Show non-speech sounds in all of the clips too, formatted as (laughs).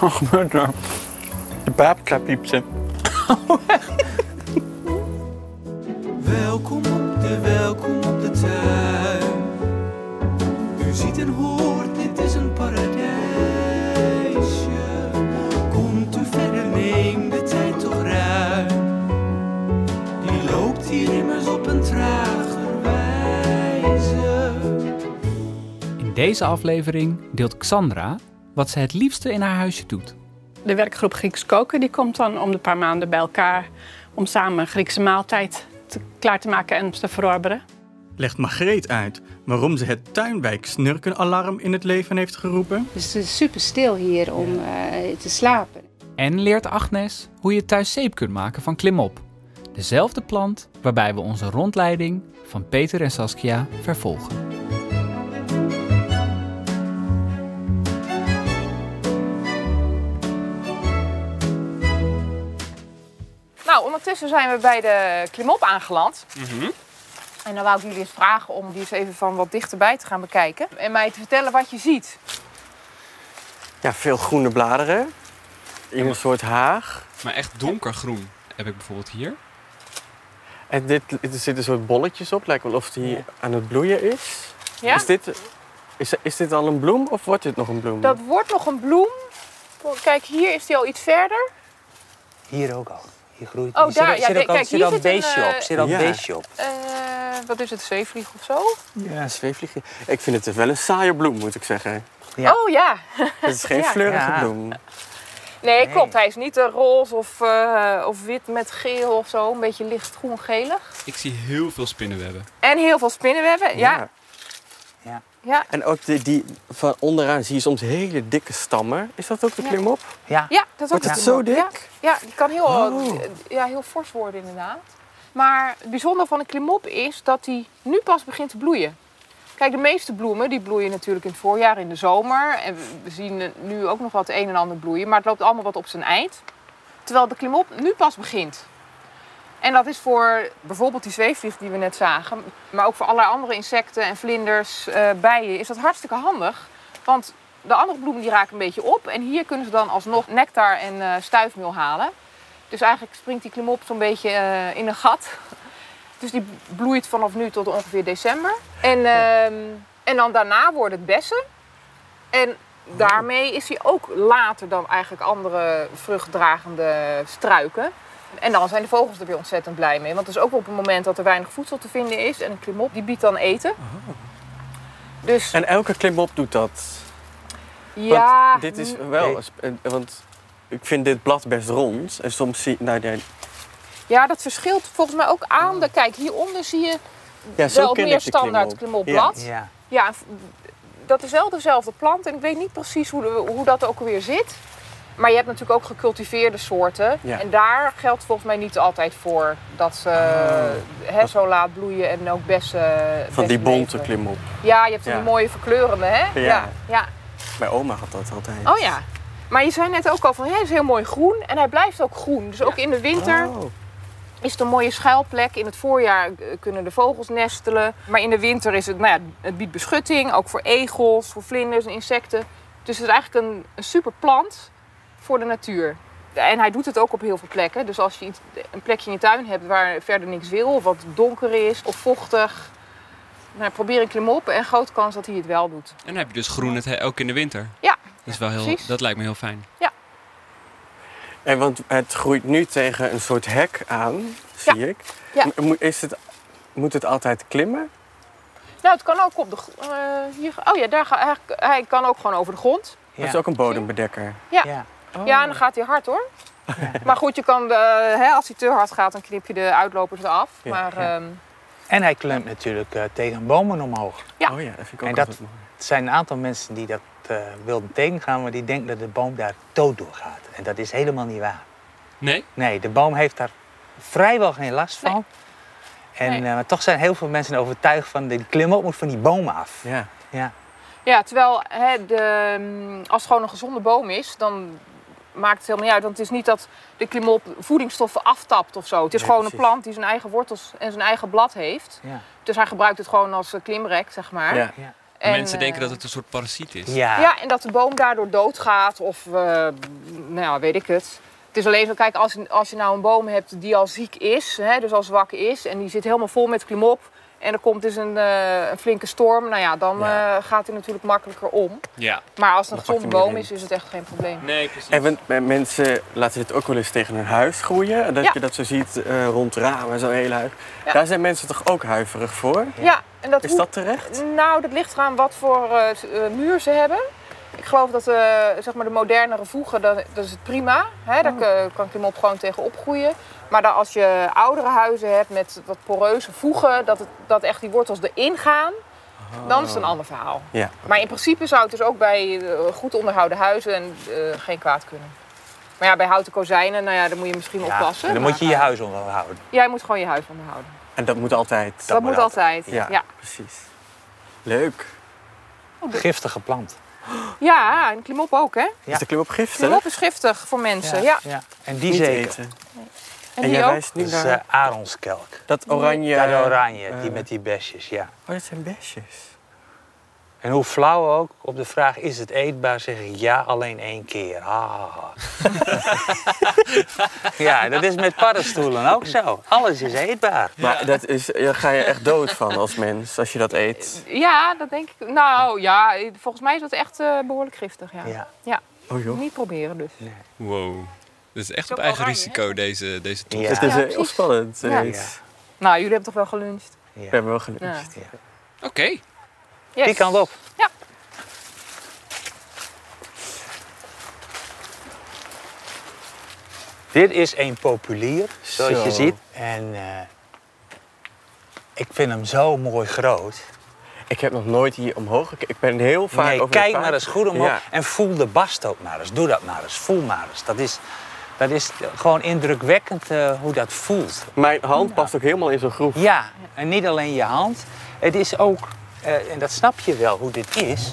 Wat gebeurt er? De In deze aflevering deelt Xandra wat ze het liefste in haar huisje doet. De werkgroep Grieks koken die komt dan om de paar maanden bij elkaar om samen een Griekse maaltijd te, klaar te maken en te verorberen. Legt Margreet uit waarom ze het tuinwijk snurkenalarm in het leven heeft geroepen. Dus het is super stil hier om eh, te slapen. En leert Agnes hoe je thuis zeep kunt maken van klimop. Dezelfde plant waarbij we onze rondleiding van Peter en Saskia vervolgen. Nou, ondertussen zijn we bij de klimop aangeland. En dan wou ik jullie eens vragen om die eens even van wat dichterbij te gaan bekijken. En mij te vertellen wat je ziet. Ja, veel groene bladeren. In een soort haag. Maar echt donkergroen heb ik bijvoorbeeld hier. En dit, er zitten soort bolletjes op. Lijkt wel of die aan het bloeien is. Ja? Is, dit, is, is dit al een bloem of wordt dit nog een bloem? Dat wordt nog een bloem. Kijk, hier is die al iets verder. Hier ook al. Hier groeit Oh, hier zit daar, al- ja, zit ook kijk, zit hier al een zit een, beestje eh, op. Zit al een Ja. beestje op. Eh, wat is het, zweefvlieg of zo? Ja, een zweefvliegje. Ik vind het wel een saaie bloem, moet ik zeggen. Ja. Oh ja. Het is geen (laughs) Ja. fleurige Ja. bloem. Nee, Nee. klopt. Hij is niet eh, roze of, eh, of wit met geel of zo. Een beetje licht groen-gelig. Ik zie heel veel spinnenwebben. En heel veel spinnenwebben. Ja. Ja. En ook die, die van onderaan zie je soms hele dikke stammen. Is dat ook de klimop? Ja. ja dat is ook Wordt de het zo dik? Ja, ja, die kan heel, Oh. ja, heel fors worden inderdaad. Maar het bijzondere van de klimop is dat hij nu pas begint te bloeien. Kijk, de meeste bloemen die bloeien natuurlijk in het voorjaar, in de zomer. En we- we zien nu ook nog wat een en ander bloeien. Maar het loopt allemaal wat op zijn eind. Terwijl de klimop nu pas begint. En dat is voor bijvoorbeeld die zweefvlieg die we net zagen. Maar ook voor allerlei andere insecten en vlinders, eh, bijen. Is dat hartstikke handig. Want de andere bloemen die raken een beetje op. En hier kunnen ze dan alsnog nectar en eh, stuifmeel halen. Dus eigenlijk springt die klimop zo'n beetje eh, in een gat. (laughs) Dus die bloeit vanaf nu tot ongeveer december. En, ehm, en dan daarna worden het bessen. En daarmee is hij ook later dan eigenlijk andere vruchtdragende struiken. En dan zijn de vogels er weer ontzettend blij mee. Want het is ook op het moment dat er weinig voedsel te vinden is. En een klimop die biedt dan eten. Dus En elke klimop doet dat. ja, Want dit is wel... Nee. Want ik vind dit blad best rond. En soms zie nou, nee, ja, dat verschilt volgens mij ook aan. De, kijk, hieronder zie je Ja, zo wel ken meer ik de standaard klimop. klimopblad. Ja. Ja, v- dat is wel dezelfde plant en ik weet niet precies hoe, de- hoe dat ook alweer zit. Maar je hebt natuurlijk ook gecultiveerde soorten. Ja. En daar geldt volgens mij niet altijd voor dat ze hè, zo laat bloeien en ook bessen. Van die bonte klimop. Ja, je hebt Ja. die mooie verkleurende, hè? Ja. ja. Mijn oma had dat altijd. Oh ja. Maar je zei net ook al van, het is heel mooi groen en hij blijft ook groen. Dus ook in de winter Oh. is het een mooie schuilplek. In het voorjaar eh, kunnen de vogels nestelen. Maar in de winter is het, nou ja, het biedt beschutting. Ook voor egels, voor vlinders en insecten. Dus het is eigenlijk een, een super plant voor de natuur. En hij doet het ook op heel veel plekken. Dus als je iets, een plekje in je tuin hebt waar verder niks wil... of wat donker is of vochtig... Nou, probeer een klimop en grote kans dat hij het wel doet. En dan heb je dus groen het, ook in de winter. Ja, Dat, is wel heel, precies. dat lijkt me heel fijn. En want het groeit nu tegen een soort hek aan, zie ik. Ja. Is het, moet het altijd klimmen? Nou, het kan ook op de... eh, hier, oh ja, daar ga, hij, hij kan ook gewoon over de grond. Dat is ook een bodembedekker. Ja. Ja. Ja, en dan gaat hij hard hoor. (laughs) Maar goed, je kan, de, hè, als hij te hard gaat, dan knip je de uitlopers eraf. Ja, maar ja. ehm, En hij klimt natuurlijk eh, tegen bomen omhoog. Ja. Oh ja, dat vind ik ook En dat- mooi. Er zijn een aantal mensen die dat eh, wilden tegengaan, maar die denken dat de boom daar dood door gaat. En dat is helemaal niet waar. Nee? Nee, de boom heeft daar vrijwel geen last van. En Nee. eh, maar toch zijn heel veel mensen overtuigd van die klimop moet van die bomen af. Ja. Ja. ja, terwijl hè, de, mm, als het gewoon een gezonde boom is, dan maakt het helemaal niet uit. Want het is niet dat de klimop voedingsstoffen aftapt of zo. Het is Nee, gewoon een plant die zijn eigen wortels en zijn eigen blad heeft. Ja. Dus hij gebruikt het gewoon als eh, klimrek, zeg maar. Ja. Ja. En, Mensen denken eh, dat het een soort parasiet is. Ja. Ja, en dat de boom daardoor doodgaat of, eh, nou ja, weet ik het. Het is alleen zo, kijk, als, als je nou een boom hebt die al ziek is, hè, dus al zwak is, en die zit helemaal vol met klimop, en er komt dus een, eh, een flinke storm, nou ja, dan Ja. eh, gaat hij natuurlijk makkelijker om. Ja. Maar als het een gezonde boom is, is het echt geen probleem. Nee, precies. En want, eh, mensen laten dit ook wel eens tegen hun huis groeien. Dat Ja. je dat zo ziet eh, rond ramen, zo'n hele huis. Ja. Daar zijn mensen toch ook huiverig voor? Ja, en dat Is dat terecht? Nou, dat ligt eraan wat voor muur ze hebben. Ik geloof dat eh, zeg maar de modernere voegen, dat, dat is het prima. Hè? Daar kan- kan klimop gewoon tegen opgroeien. Maar dan als je oudere huizen hebt met wat poreuze voegen, dat, het, dat echt die wortels erin gaan, dan is het een ander verhaal. Ja. Maar in principe zou het dus ook bij eh, goed onderhouden huizen en, eh, geen kwaad kunnen. Maar ja, bij houten kozijnen, nou ja, dan moet je misschien Ja, oppassen. en dan moet je je Maar, huis onderhouden. eh, Jij moet gewoon je huis onderhouden. En dat moet altijd. Dat, moet altijd. Ja, Ja. precies. Leuk. Giftige plant. ja, en klimop ook, hè? Ja. Is de klimop giftig? Klimop is giftig voor mensen, ja. ja. En die Niet zeker. eten. En, En jij wijst nu Dat is naar eh, aronskelk. dat oranje... Ja, de oranje, die met die besjes, ja. Oh, dat zijn besjes. En hoe flauw ook, op de vraag is het eetbaar, zeg ik ja, alleen één keer. Ah. (laughs) ja, dat is met paddenstoelen ook zo. Alles is eetbaar. Maar dat is, daar ga je echt dood van als mens, als je dat eet. Ja, dat denk ik. Nou ja, volgens mij is dat echt eh, behoorlijk giftig. Ja. Ja. Oh joh. Niet proberen dus. Wow. Dat is echt op eigen oranje, risico, deze, deze top. Ja. Het is eh, heel spannend. Ja. Nou, jullie hebben toch wel geluncht? Ja. We hebben wel geluncht. Ja. Oké. Yes. Die kant op. Ja. Dit is een populier, zoals Zo. je ziet. En eh, ik vind hem zo mooi groot. Ik heb nog nooit hier omhoog gekeken. Ik ben heel vaak nee, over kijk maar eens goed omhoog Ja. en voel de bast ook maar eens. Doe dat maar eens, voel maar eens. Dat is, dat is gewoon indrukwekkend eh, hoe dat voelt. Mijn hand past ook helemaal in zo'n groef. Ja, en niet alleen je hand. Het is ook, eh, en dat snap je wel hoe dit is.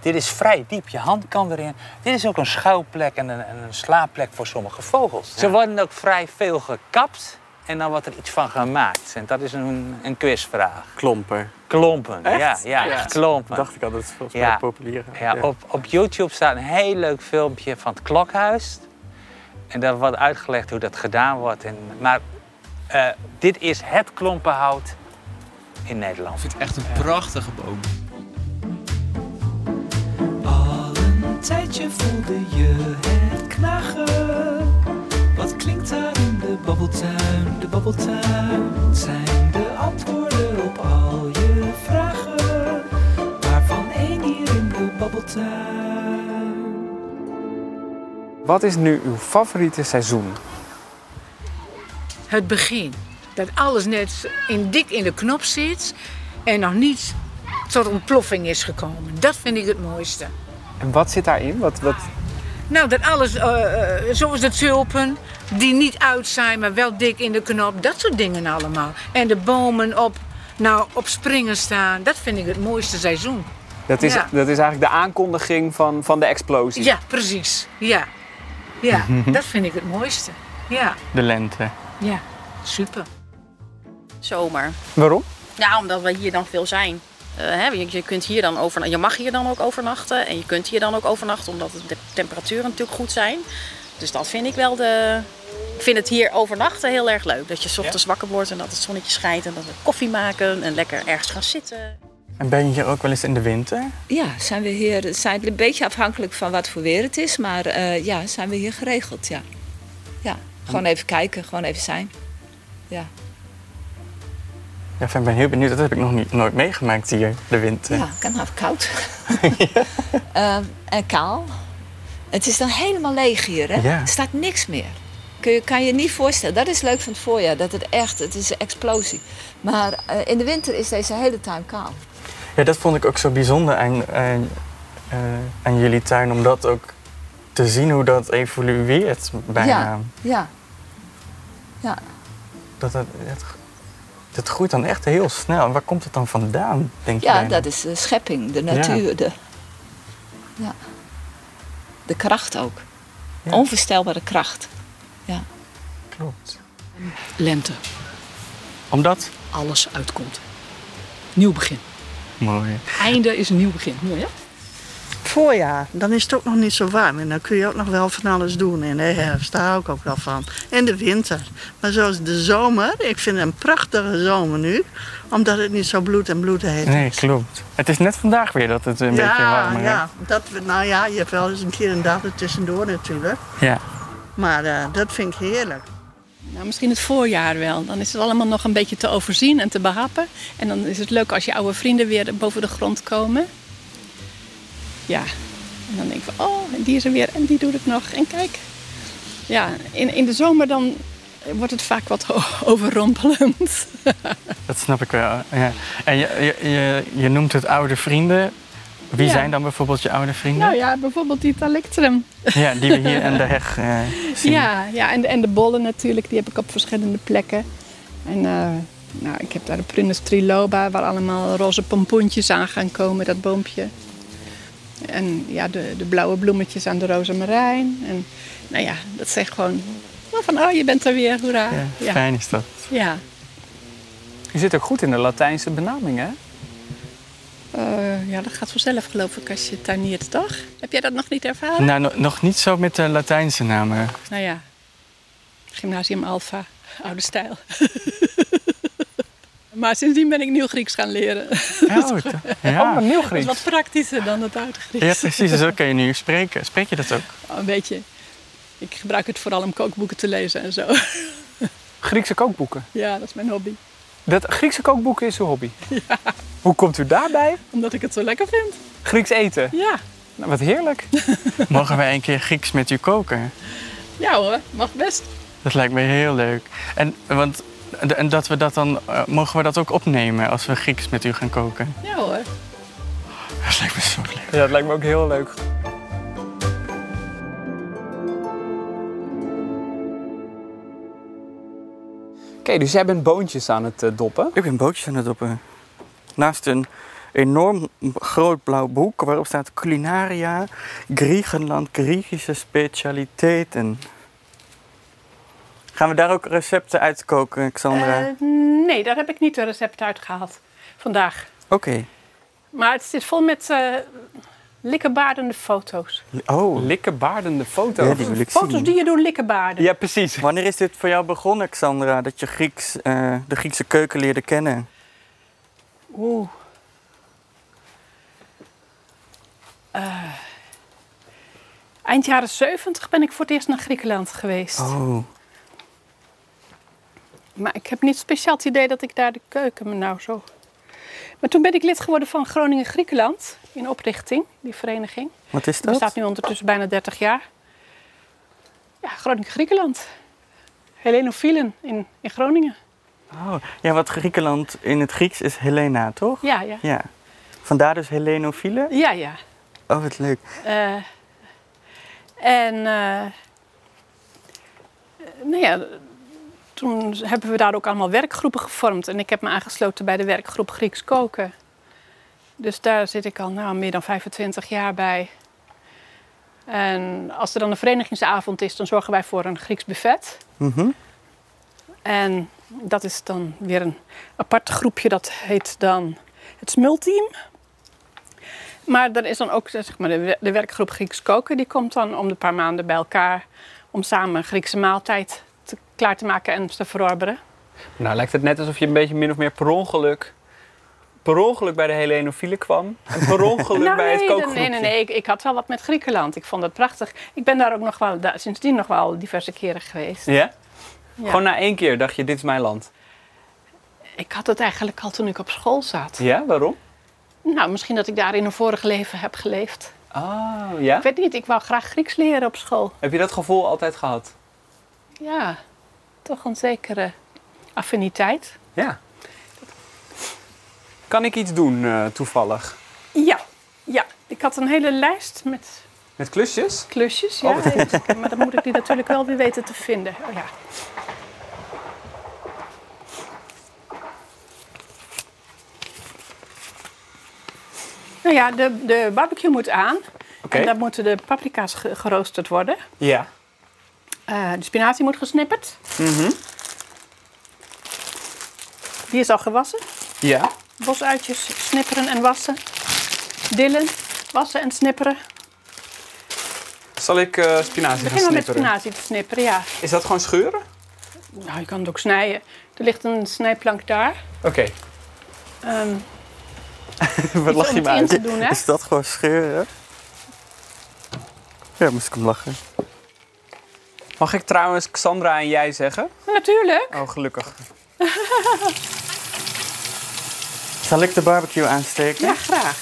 Dit is vrij diep, je hand kan erin. Dit is ook een schuilplek en een, en een slaapplek voor sommige vogels. Ze worden ook vrij veel gekapt en dan wordt er iets van gemaakt. En dat is een, een quizvraag. Klompen. Klompen, Echt? ja, ja, Ja. klompen. Dacht ik al, dat is volgens Ja. mij populier. Ja, Op, op YouTube staat een heel leuk filmpje van het klokhuis. En daar wordt uitgelegd hoe dat gedaan wordt. En, maar eh, dit is het klompenhout in Nederland. Ik vind het echt een prachtige boom. Al een tijdje voelde je het knagen. Wat klinkt daar in de babbeltuin? De babbeltuin zijn de antwoorden op al je vragen. Waarvan één hier in de babbeltuin. Wat is nu uw favoriete seizoen? Het begin. Dat alles net in, dik in de knop zit en nog niet tot ontploffing is gekomen. Dat vind ik het mooiste. En wat zit daarin? Wat, wat... Nou, dat alles, eh, eh, zoals de tulpen, die niet uit zijn, maar wel dik in de knop. Dat soort dingen allemaal. En de bomen op, nou, op springen staan. Dat vind ik het mooiste seizoen. Dat, is, Ja. dat is eigenlijk de aankondiging van, van de explosie. Ja, precies. Ja. Ja, (laughs) dat vind ik het mooiste. Ja, De lente. ja. Super. Zomer. Waarom? Ja, omdat we hier dan veel zijn. Eh, hè, je, je, kunt hier dan over, je mag hier dan ook overnachten. En je kunt hier dan ook overnachten omdat de temperaturen natuurlijk goed zijn. Dus dat vind ik wel de... Ik vind het hier overnachten heel erg leuk. Dat je 's ochtends wakker wordt en dat het zonnetje schijnt. En dat we koffie maken en lekker ergens gaan zitten. En ben je hier ook wel eens in de winter? Ja, zijn we hier, zijn een beetje afhankelijk van wat voor weer het is, maar eh, ja, zijn we hier geregeld, ja. Ja, gewoon even kijken, gewoon even zijn. Ja, Ja, ik ben heel benieuwd. Dat heb ik nog niet, nooit meegemaakt hier, de winter. ja kan nou koud. (laughs) (laughs) Eh, en kaal. Het is dan helemaal leeg hier, hè? Ja. Er staat niks meer. Kun je, kan je niet voorstellen. Dat is leuk van het voorjaar, dat het echt, het is een explosie. Maar eh, in de winter is deze hele tuin kaal. Ja, dat vond ik ook zo bijzonder aan, aan, eh, aan jullie tuin. Om dat ook te zien hoe dat evolueert bijna. Ja, ja. Ja, Dat, het, het groeit dan echt heel snel. En waar komt het dan vandaan, denk je? ja dat is de schepping, de natuur. De, ja. de kracht ook. Ja. Onvoorstelbare kracht. Ja. Klopt. Lente. Omdat? Alles uitkomt. Nieuw begin. Mooi. Einde is een nieuw begin. Mooi hè? Voorjaar, dan is het ook nog niet zo warm. En dan kun je ook nog wel van alles doen. In de herfst, daar hou ik ook wel van. En de winter. Maar zoals de zomer, ik vind het een prachtige zomer nu. Omdat het niet zo bloed en bloed heet. Nee, klopt. Het is net vandaag weer dat het een beetje warmer is. ja, dat, nou ja, je hebt wel eens een keer een dag er tussendoor natuurlijk. Ja. Maar eh, dat vind ik heerlijk. Nou, misschien het voorjaar wel. Dan is het allemaal nog een beetje te overzien en te behappen. En dan is het leuk als je oude vrienden weer boven de grond komen. Ja, en dan denk ik van, oh, die is er weer en die doet het nog. En kijk, ja, in, in de zomer dan wordt het vaak wat (laughs) overrompelend. Dat snap ik wel. Ja. En je, je, je noemt het oude vrienden. Wie Ja. zijn dan bijvoorbeeld je oude vrienden? Nou ja, bijvoorbeeld die talictrum. Ja, die we hier (laughs) aan de heg eh, zien. Ja, ja en, de, en de bollen natuurlijk, die heb ik op verschillende plekken. En eh, nou, ik heb daar de Prunus triloba, waar allemaal roze pompoentjes aan gaan komen, dat boompje. En ja, de, de blauwe bloemetjes aan de rozemarijn. En nou ja, dat zegt gewoon oh, van, oh, je bent er weer, hoera. Ja, Fijn is dat. Ja. Je zit ook goed in de Latijnse benaming, hè? Eh, ja, dat gaat vanzelf geloof ik als je tuiniert, toch? Heb jij dat nog niet ervaren? Nou, no- nog niet zo met de Latijnse namen. Nou ja, Gymnasium Alpha, oude stijl. (laughs) maar sindsdien ben ik nieuw Grieks gaan leren. Oh? Ja. Oh, nieuw Dat is Grieks. wat praktischer dan het oude Grieks. Ja, precies. Dus zo kan je nu spreken. Spreek je dat ook? Oh, Een beetje. Ik gebruik het vooral om kookboeken te lezen en zo. Griekse kookboeken. Ja, dat is mijn hobby. Dat Griekse kookboeken is uw hobby. (laughs) Hoe komt u daarbij? Omdat ik het zo lekker vind. Grieks eten. Ja. Nou, wat heerlijk. (laughs) Mogen wij een keer Grieks met u koken? Ja hoor, mag best. Dat lijkt me heel leuk. En, want, en dat we dat dan, eh, mogen we dat ook opnemen als we Grieks met u gaan koken? Ja hoor. Dat lijkt me zo leuk. Ja, dat lijkt me ook heel leuk. Oké, dus jij bent boontjes aan het eh, doppen. Ik ben bootjes aan het doppen. Naast een enorm groot blauw boek waarop staat culinaria, Griekenland, Griechische specialiteiten. Gaan we daar ook recepten uitkoken, Xandra? Eh, nee, daar heb ik niet de recept uitgehaald vandaag. Oké. Maar het zit vol met eh likkebaardende foto's. Oh. Likkebaardende foto's. Ja, die wil ik Foto's zien. die je door likkebaarden. Ja, precies. Wanneer is dit voor jou begonnen, Xandra, dat je Grieks, eh, de Griekse keuken leerde kennen? Oeh. Eh, eind jaren 70 ben ik voor het eerst naar Griekenland geweest. Oh. Maar ik heb niet speciaal het idee dat ik daar de keuken me nou zo... Maar toen ben ik lid geworden van Groningen Griekenland in oprichting, die vereniging. Wat is Die dat? bestaat nu ondertussen bijna 30 jaar. Ja, Groningen Griekenland. Helenofielen in, in Groningen. Oh. Ja, wat Griekenland in het Grieks is Helena, toch? Ja, ja. Ja. Vandaar dus Helenofielen? Ja, ja. Oh, wat leuk. Eh, en eh, nou ja, toen hebben we daar ook allemaal werkgroepen gevormd. En ik heb me aangesloten bij de werkgroep Grieks koken. Dus daar zit ik al nou, meer dan 25 jaar bij. En als er dan een verenigingsavond is, dan zorgen wij voor een Grieks buffet. Mhm. En dat is dan weer een apart groepje, dat heet dan het smulteam. Maar er is dan ook zeg maar, de, werkgroep Grieks koken, die komt dan om de paar maanden bij elkaar om samen een Griekse maaltijd te, klaar te maken en te verorberen. Nou, lijkt het net alsof je een beetje min of meer per ongeluk, per ongeluk bij de Helenofielen kwam. En per (laughs) ongeluk Nou, bij het kookgroepje. nee, nee, nee. Ik, ik had wel wat met Griekenland. Ik vond het prachtig. Ik ben daar ook nog wel, da- sindsdien nog wel diverse keren geweest. Ja? Ja. Gewoon na één keer dacht je, dit is mijn land. Ik had het eigenlijk al toen ik op school zat. Ja, waarom? Nou, misschien dat ik daar in een vorig leven heb geleefd. Ah, ja? Ik weet niet, ik wou graag Grieks leren op school. Heb je dat gevoel altijd gehad? Ja, toch een zekere affiniteit. Ja. Kan ik iets doen eh, toevallig? Ja, ja. Ik had een hele lijst met Met klusjes? klusjes. Ja, Oh, (laughs) kijken, maar dan moet ik die natuurlijk wel weer weten te vinden. Oh ja. Nou ja, de, de barbecue moet aan. En dan moeten de paprika's ge- geroosterd worden. Ja. Eh, de spinazie moet gesnipperd. Mhm. Die is al gewassen. Ja. bosuitjes snipperen en wassen. Dillen, wassen en snipperen. Zal ik eh, spinazie gaan Begin maar met snipperen? spinazie te snipperen, ja. Is dat gewoon scheuren? Nou, je kan het ook snijden. Er ligt een snijplank daar. Oké. Ehm, (laughs) Wat lach je te doen, hè? Is dat gewoon scheuren? Ja, moest ik hem lachen. Mag ik trouwens Xandra en jij zeggen? natuurlijk. Oh, gelukkig. (laughs) Zal ik de barbecue aansteken? Ja, graag.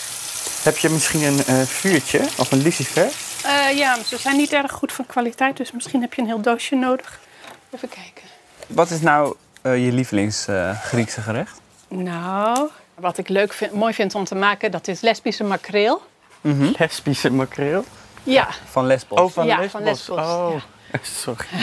Heb je misschien een eh, vuurtje of een lucifer? Eh, ja, maar ze zijn niet erg goed van kwaliteit, dus misschien heb je een heel doosje nodig. Even kijken. Wat is nou eh, je lievelings eh, Griekse gerecht? Nou, wat ik leuk vind, mooi vind om te maken, dat is lesbische makreel. (laughs) Lesbische makreel? Ja. Van Lesbos. Oh, van Ja, Lesbos. van Lesbos, Oh, (laughs) sorry. (laughs)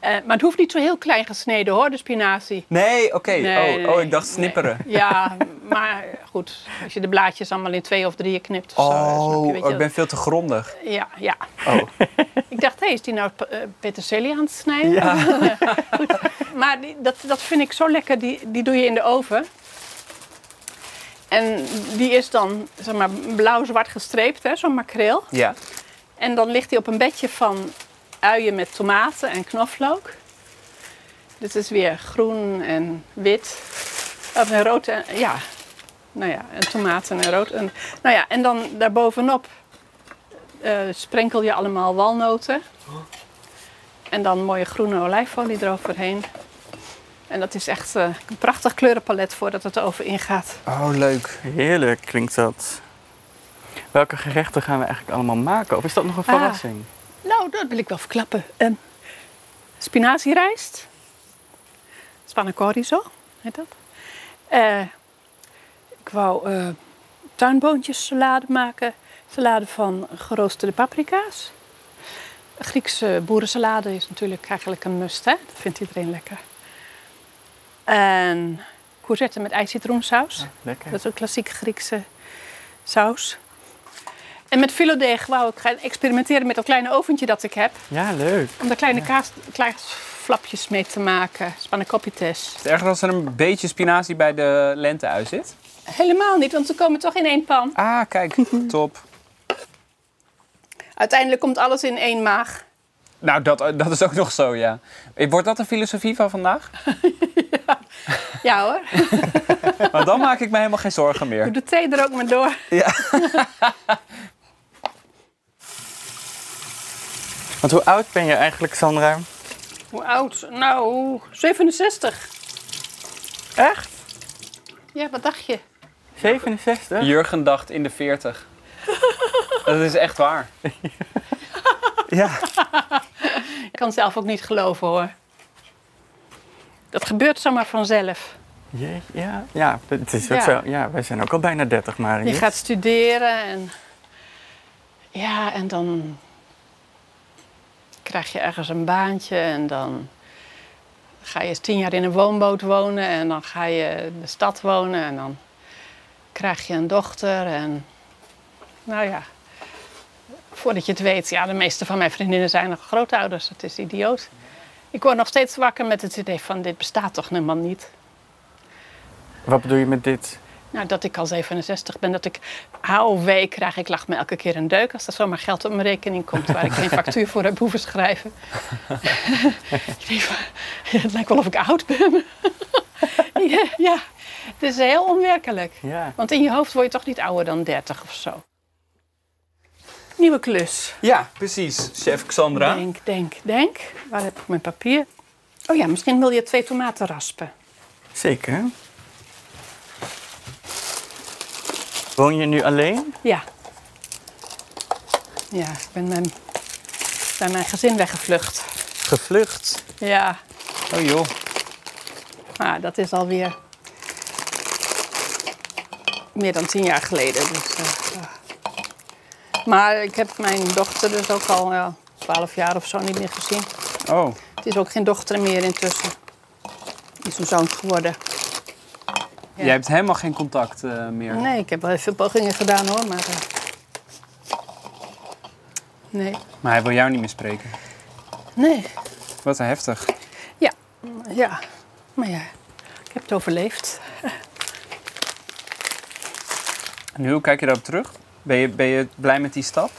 Eh, maar het hoeft niet zo heel klein gesneden hoor, de spinazie. Nee, oké. Nee, oh, oh, ik dacht snipperen. Ja, maar goed, als je de blaadjes allemaal in twee of drieën knipt. Of zo, Oh, snap je, weet oh, ik ben veel te grondig. Ja, ja. Oh. Ik dacht, hé, is die nou eh, peterselie aan het snijden? Ja. Goed. Die, dat, dat vind ik zo lekker, die, die doe je in de oven. En die is dan, zeg maar, blauw-zwart gestreept, hè, zo'n makreel. Ja. En dan ligt hij op een bedje van uien met tomaten en knoflook. Dit is weer groen en wit. Of en rood en, ja. Nou ja, en tomaten en rood. En, nou ja, en dan daarbovenop eh sprenkel je allemaal walnoten. En dan mooie groene olijfolie eroverheen. En dat is echt eh, een prachtig kleurenpalet voordat het de oven ingaat. Oh, leuk. Heerlijk klinkt dat. Welke gerechten gaan we eigenlijk allemaal maken? Of is dat nog een Ah. verrassing? Nou, dat wil ik wel verklappen. Um, spinazierijst. Spanakorizo, heet dat. Eh, ik wou eh tuinboontjes salade maken. Salade van geroosterde paprika's. Griekse boerensalade is natuurlijk eigenlijk een must, hè? Dat vindt iedereen lekker. En courgette met ijscitroensaus. lekker. Dat is een klassieke Griekse saus. En met filodeeg wou ik gaan experimenteren met dat kleine oventje dat ik heb. Ja, leuk. Om daar kleine kaas, kaasflapjes mee te maken. Spanakopietes. Is het erger als er een beetje spinazie bij de lenteui zit? Helemaal niet, want ze komen toch in één pan. Ah, kijk. (laughs) Top. Uiteindelijk komt alles in één maag. Nou, dat, dat is ook nog zo, ja. Wordt dat de filosofie van vandaag? (laughs) Ja hoor, (laughs) Want dan maak ik me helemaal geen zorgen doe meer. de thee er ook maar door. Ja. (laughs) Want hoe oud ben je eigenlijk, Sandra? Hoe oud? Nou, 67. Echt? Ja, wat dacht je? 67? Jurgen dacht in de 40. (laughs) Dat is echt waar. Ja. Ik kan het zelf ook niet geloven hoor. Dat gebeurt zomaar vanzelf. Jee, ja, ja, het is ook Ja. zo. Ja, wij zijn ook al bijna 30, maar Je gaat studeren en ja, en dan krijg je ergens een baantje en dan ga je tien jaar in een woonboot wonen en dan ga je in de stad wonen en dan krijg je een dochter en nou ja, voordat je het weet, ja, de meeste van mijn vriendinnen zijn nog grootouders. Het is idioot. Ik word nog steeds wakker met het idee van dit bestaat toch helemaal niet. Wat bedoel je met dit? Nou, dat ik al 67 ben, dat ik AOW krijg. Ik lach me elke keer een deuk als er zomaar geld op mijn rekening komt waar ik geen (laughs) factuur voor heb hoeven schrijven. (laughs) ik denk van, (laughs) het lijkt wel of ik oud ben. ja, ja, het is heel onwerkelijk. Ja. Want in je hoofd word je toch niet ouder dan 30 of zo. Nieuwe klus. Ja, precies. Chef Xandra. Denk, denk, denk. Waar heb ik mijn papier? Oh ja, misschien wil je twee tomaten raspen. Zeker. Woon je nu alleen? Ja. Ja, ik ben mijn, bij mijn gezin weggevlucht. Gevlucht? Ja. Oh joh. Maar dat is alweer meer dan tien jaar geleden. Dus, eh, ja. Maar ik heb mijn dochter dus ook al ja, twaalf jaar of zo niet meer gezien. Oh. Het is ook geen dochter meer intussen. Die is een zoon geworden. Ja. Jij hebt helemaal geen contact eh, meer. Nee, ik heb wel veel pogingen gedaan hoor, maar... eh, nee. Maar hij wil jou niet meer spreken. Nee. Wat een heftig. Ja, ja. Maar ja, ik heb het overleefd. (laughs) En hoe kijk je daarop terug? Ben je, ben je blij met die stap?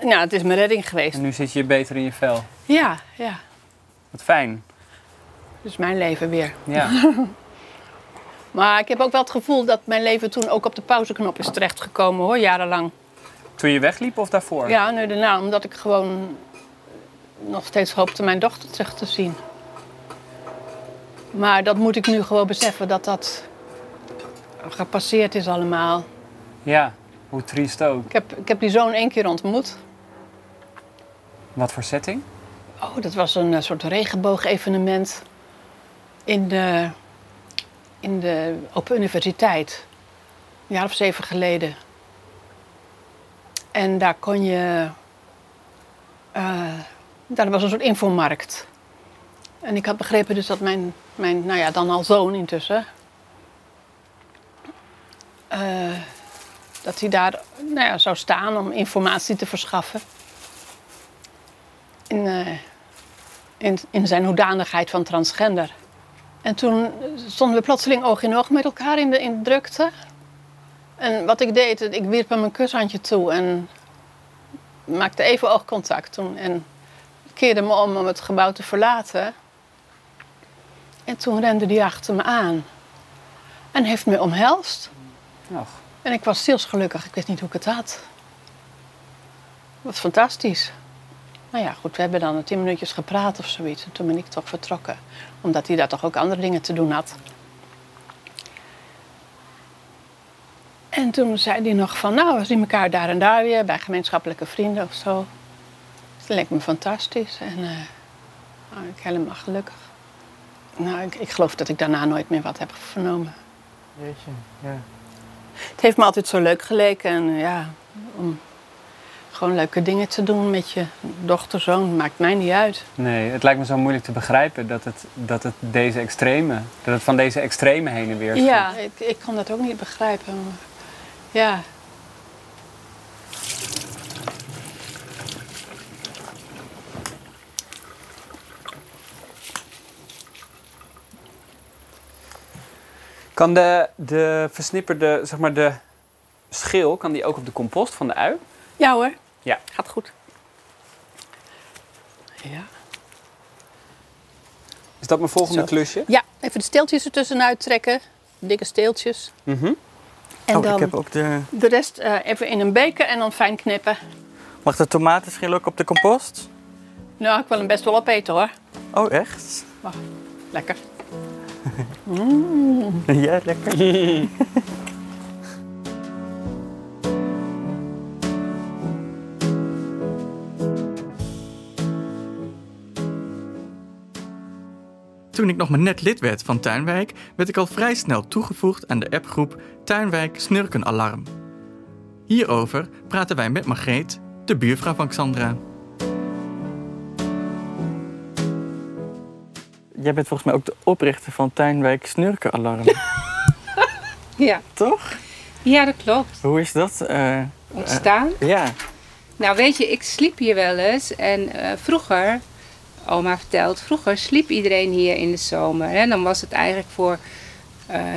Nou, het is mijn redding geweest. En nu zit je beter in je vel. Ja, ja. Wat fijn. Dus mijn leven weer. Ja. (laughs) Maar ik heb ook wel het gevoel dat mijn leven toen ook op de pauzeknop is terechtgekomen hoor, jarenlang. Toen je wegliep of daarvoor? Ja, nu daarna, omdat ik gewoon nog steeds hoopte mijn dochter terug te zien. Maar dat moet ik nu gewoon beseffen dat dat gepasseerd is allemaal. Ja, hoe triest ook. Ik heb, ik heb die zoon één keer ontmoet. Wat voor setting? Oh, dat was een eh, soort regenboogevenement in de, in de Open Universiteit. Een jaar of zeven geleden. En daar kon je... eh, daar was een soort infomarkt. En ik had begrepen dus dat mijn, mijn nou ja, dan al zoon intussen... eh, dat hij daar nou ja, zou staan om informatie te verschaffen. In, eh, in, in zijn hoedanigheid van transgender. En toen stonden we plotseling oog in oog met elkaar in de, in de drukte. En wat ik deed, ik wierp hem een kushandje toe en maakte even oogcontact toen. En keerde me om om het gebouw te verlaten. En toen rende hij achter me aan. En heeft me omhelst. Och. En ik was zielsgelukkig. Ik wist niet hoe ik het had. Wat fantastisch. Nou ja, goed, we hebben dan tien minuutjes gepraat of zoiets. En toen ben ik toch vertrokken. Omdat hij daar toch ook andere dingen te doen had. En toen zei hij nog van, nou, we zien elkaar daar en daar weer. Bij gemeenschappelijke vrienden of zo. Dat leek me fantastisch. En eh nou, ik helemaal gelukkig. Nou, ik, ik geloof dat ik daarna nooit meer wat heb vernomen. Jeetje, ja. Het heeft me altijd zo leuk geleken. En ja, om gewoon leuke dingen te doen met je dochter, zoon, maakt mij niet uit. Nee, het lijkt me zo moeilijk te begrijpen dat het, dat het deze extreme, dat het van deze extreme heen en weer Ja, ik, ik kon dat ook niet begrijpen. ja. Kan de, de versnipperde, zeg maar de schil, kan die ook op de compost van de ui? Ja hoor, Ja. gaat goed. Ja. Is dat mijn volgende Zo. klusje? Ja, even de steeltjes ertussenuit trekken. Dikke steeltjes. Mhm. En oh, dan ik heb ook de... de rest eh, even in een beker en dan fijn knippen. Mag de tomatenschil ook op de compost? Nou, ik wil hem best wel opeten hoor. Oh, echt? Wacht, lekker. Mm. Ja, lekker. Toen ik nog maar net lid werd van Tuinwijk, werd ik al vrij snel toegevoegd aan de appgroep Tuinwijk Snurkenalarm. Hierover praten wij met Margreet, de buurvrouw van Xandra. Jij bent volgens mij ook de oprichter van Tuinwijk Snurkenalarm. (laughs) Ja. Toch? Ja, dat klopt. Hoe is dat? eh, Ontstaan? eh, ja. Nou, weet je, ik sliep hier wel eens. En eh, vroeger, oma vertelt, vroeger sliep iedereen hier in de zomer. Hè? Dan was het eigenlijk voor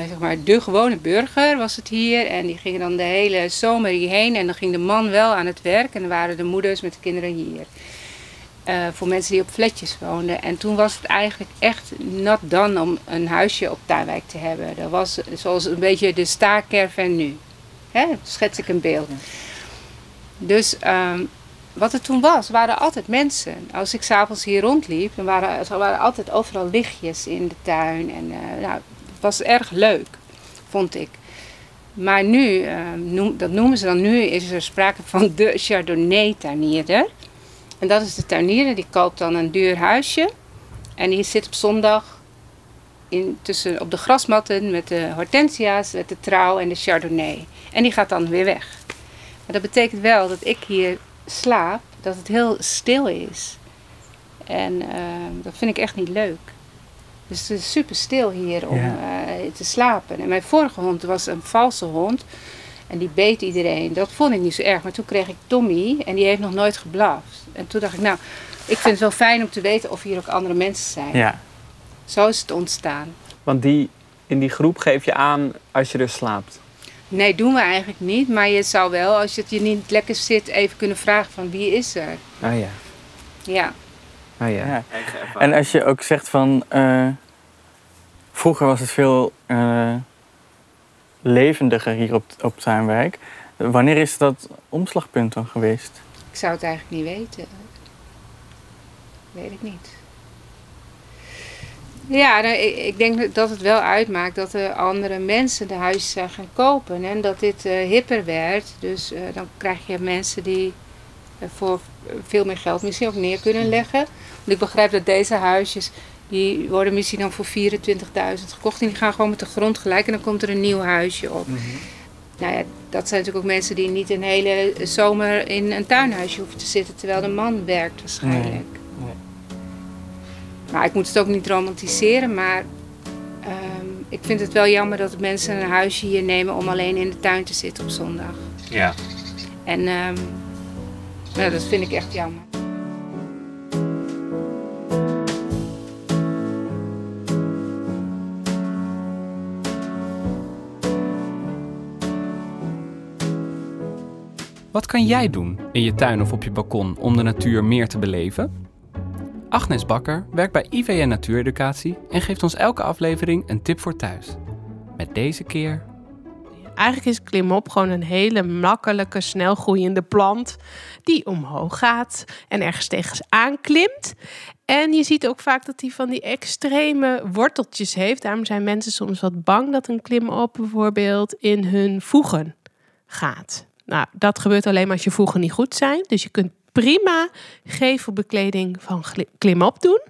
zeg maar de gewone burger was het hier. En die gingen dan de hele zomer hierheen. En dan ging de man wel aan het werk. En dan waren de moeders met de kinderen hier. Eh, voor mensen die op flatjes woonden. En toen was het eigenlijk echt nat dan om een huisje op Tuinwijk te hebben. Dat was zoals een beetje de staakerven nu. Hè? Schets ik een beeld. Dus ehm, wat het toen was, waren altijd mensen. Als ik s'avonds hier rondliep, dan waren er waren altijd overal lichtjes in de tuin. En eh, nou, het was erg leuk, vond ik. Maar nu, ehm, noem, dat noemen ze dan nu, is er sprake van de Chardonnay-tuinier. En dat is de tuinier, die koopt dan een duur huisje. En die zit op zondag in, tussen, op de grasmatten met de hortensia's, met de trouw en de Chardonnay. En die gaat dan weer weg. Maar dat betekent wel dat ik hier slaap, dat het heel stil is. En ehm, dat vind ik echt niet leuk. Dus het is super stil hier om Ja. eh, te slapen. En mijn vorige hond was een valse hond. En die beet iedereen. Dat vond ik niet zo erg. Maar toen kreeg ik Tommy en die heeft nog nooit geblaft. En toen dacht ik, nou, ik vind het wel fijn om te weten of hier ook andere mensen zijn. Ja. Zo is het ontstaan. Want die, in die groep geef je aan als je er slaapt. Nee, doen we eigenlijk niet. Maar je zou wel, als het je niet lekker zit, even kunnen vragen van wie is er? Oh ja. Ja. Oh ja. En als je ook zegt van... eh, vroeger was het veel eh, levendiger hier op, op Tuinwijk. Wanneer is dat omslagpunt dan geweest? Ik zou het eigenlijk niet weten. Weet ik niet. Ja, nou, ik, ik denk dat het wel uitmaakt dat er andere mensen de huizen zijn gaan kopen. En dat dit eh, hipper werd. Dus eh, dan krijg je mensen die eh, voor veel meer geld misschien ook neer kunnen leggen. Want ik begrijp dat deze huisjes, die worden misschien dan voor 24.000 gekocht. En die gaan gewoon met de grond gelijk en dan komt er een nieuw huisje op. Nou ja, dat zijn natuurlijk ook mensen die niet een hele zomer in een tuinhuisje hoeven te zitten terwijl de man werkt waarschijnlijk. Nee. Maar ik moet het ook niet romantiseren, maar ehm, ik vind het wel jammer dat mensen een huisje hier nemen om alleen in de tuin te zitten op zondag. Ja. En ehm, nou, dat vind ik echt jammer. Wat kan jij doen in je tuin of op je balkon om de natuur meer te beleven? Agnes Bakker werkt bij IVN Natuureducatie en geeft ons elke aflevering een tip voor thuis. Met deze keer Eigenlijk is klimop gewoon een hele makkelijke, snel groeiende plant die omhoog gaat en ergens tegenaan klimt. En je ziet ook vaak dat hij van die extreme worteltjes heeft. Daarom zijn mensen soms wat bang dat een klimop bijvoorbeeld in hun voegen gaat. Nou, dat gebeurt alleen maar als je voegen niet goed zijn. Dus je kunt prima gevelbekleding van klimop doen.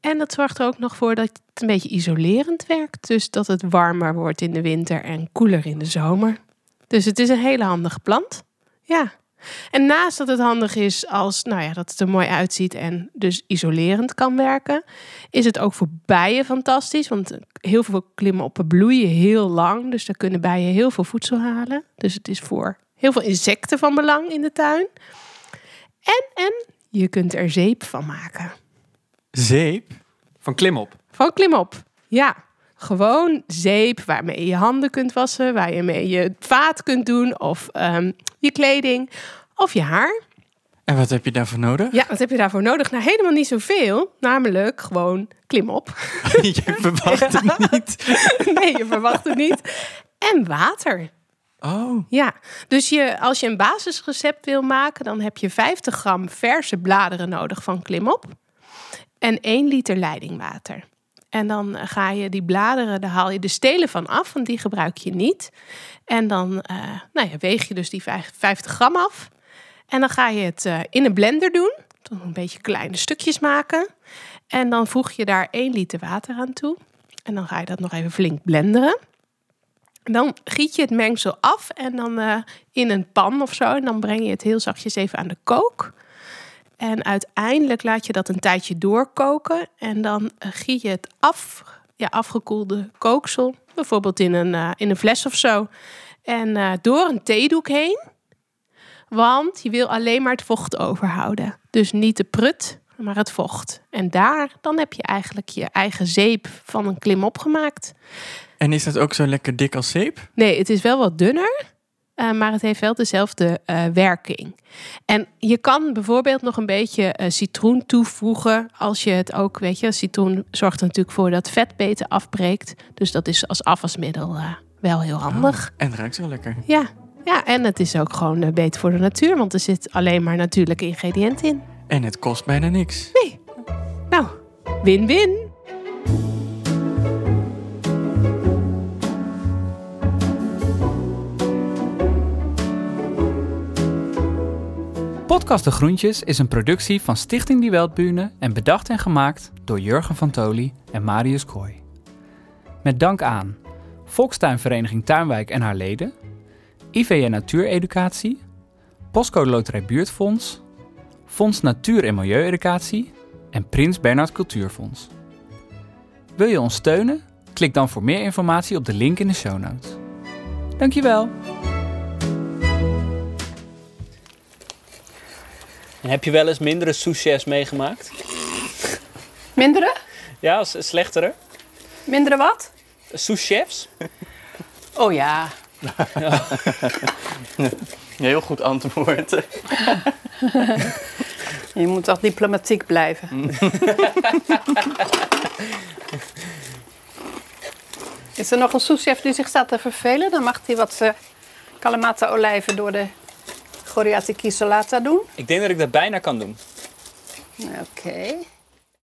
En dat zorgt er ook nog voor dat het een beetje isolerend werkt. Dus dat het warmer wordt in de winter en koeler in de zomer. Dus het is een hele handige plant. Ja. En naast dat het handig is als, nou ja, dat het er mooi uitziet en dus isolerend kan werken, is het ook voor bijen fantastisch. Want heel veel klimmoppen bloeien heel lang. Dus daar kunnen bijen heel veel voedsel halen. Dus het is voor heel veel insecten van belang in de tuin. En, en je kunt er zeep van maken. Zeep? Van klimop. Van klimop. Ja, gewoon zeep waarmee je je handen kunt wassen, waar je mee je vaat kunt doen of ehm, je kleding of je haar. En wat heb je daarvoor nodig? Ja, wat heb je daarvoor nodig? Nou, helemaal niet zoveel. Namelijk gewoon klimop. (laughs) je verwacht het niet. (laughs) nee, je verwacht het niet. En water. Oh. Ja, dus je, als je een basisrecept wil maken, dan heb je 50 gram verse bladeren nodig van klimop. En 1 liter leidingwater. En dan ga je die bladeren, daar haal je de stelen van af, want die gebruik je niet. En dan eh, nou ja, weeg je dus die vijf- 50 gram af. En dan ga je het eh, in een blender doen. Dan een beetje kleine stukjes maken. En dan voeg je daar 1 liter water aan toe. En dan ga je dat nog even flink blenderen. En dan giet je het mengsel af en dan eh, in een pan of zo. En dan breng je het heel zachtjes even aan de kook. En uiteindelijk laat je dat een tijdje doorkoken. En dan eh, giet je het af, ja, afgekoelde kooksel, bijvoorbeeld in een, eh, in een fles of zo. En eh, door een theedoek heen. Want je wil alleen maar het vocht overhouden. Dus niet de prut, maar het vocht. En daar, dan heb je eigenlijk je eigen zeep van een klimop gemaakt. En is dat ook zo lekker dik als zeep? Nee, het is wel wat dunner. Eh, maar het heeft wel dezelfde eh, werking. En je kan bijvoorbeeld nog een beetje eh, citroen toevoegen. Als je het ook, weet je, citroen zorgt er natuurlijk voor dat vet beter afbreekt. Dus dat is als afwasmiddel wel heel handig. En het ruikt zo lekker. Ja. ja, en het is ook gewoon beter voor de natuur. Want er zit alleen maar natuurlijke ingrediënten in. En het kost bijna niks. Nou, win-win. Podcast De Groentjes is een productie van Stichting Die Weltbühne en bedacht en gemaakt door Jurgen van Toli en Marius Kooi. Met dank aan Volkstuinvereniging Tuinwijk en haar leden, IVN Natuureducatie, Postcode Loterij Buurtfonds, Fonds Natuur en Milieueducatie en Prins Bernhard Cultuurfonds. Wil je ons steunen? Klik dan voor meer informatie op de link in de show notes. Dankjewel! En heb je wel eens mindere sous-chefs meegemaakt? Mindere? Ja, slechtere? Mindere wat? Sous-chefs? Oh ja, (laughs) Heel goed antwoord. (laughs) Je moet toch diplomatiek blijven. (laughs) Is er nog een souschef die zich staat te vervelen? Dan mag hij wat uh, Kalamata olijven door de Goriatic Isolata doen. Ik denk dat ik dat bijna kan doen. Oké.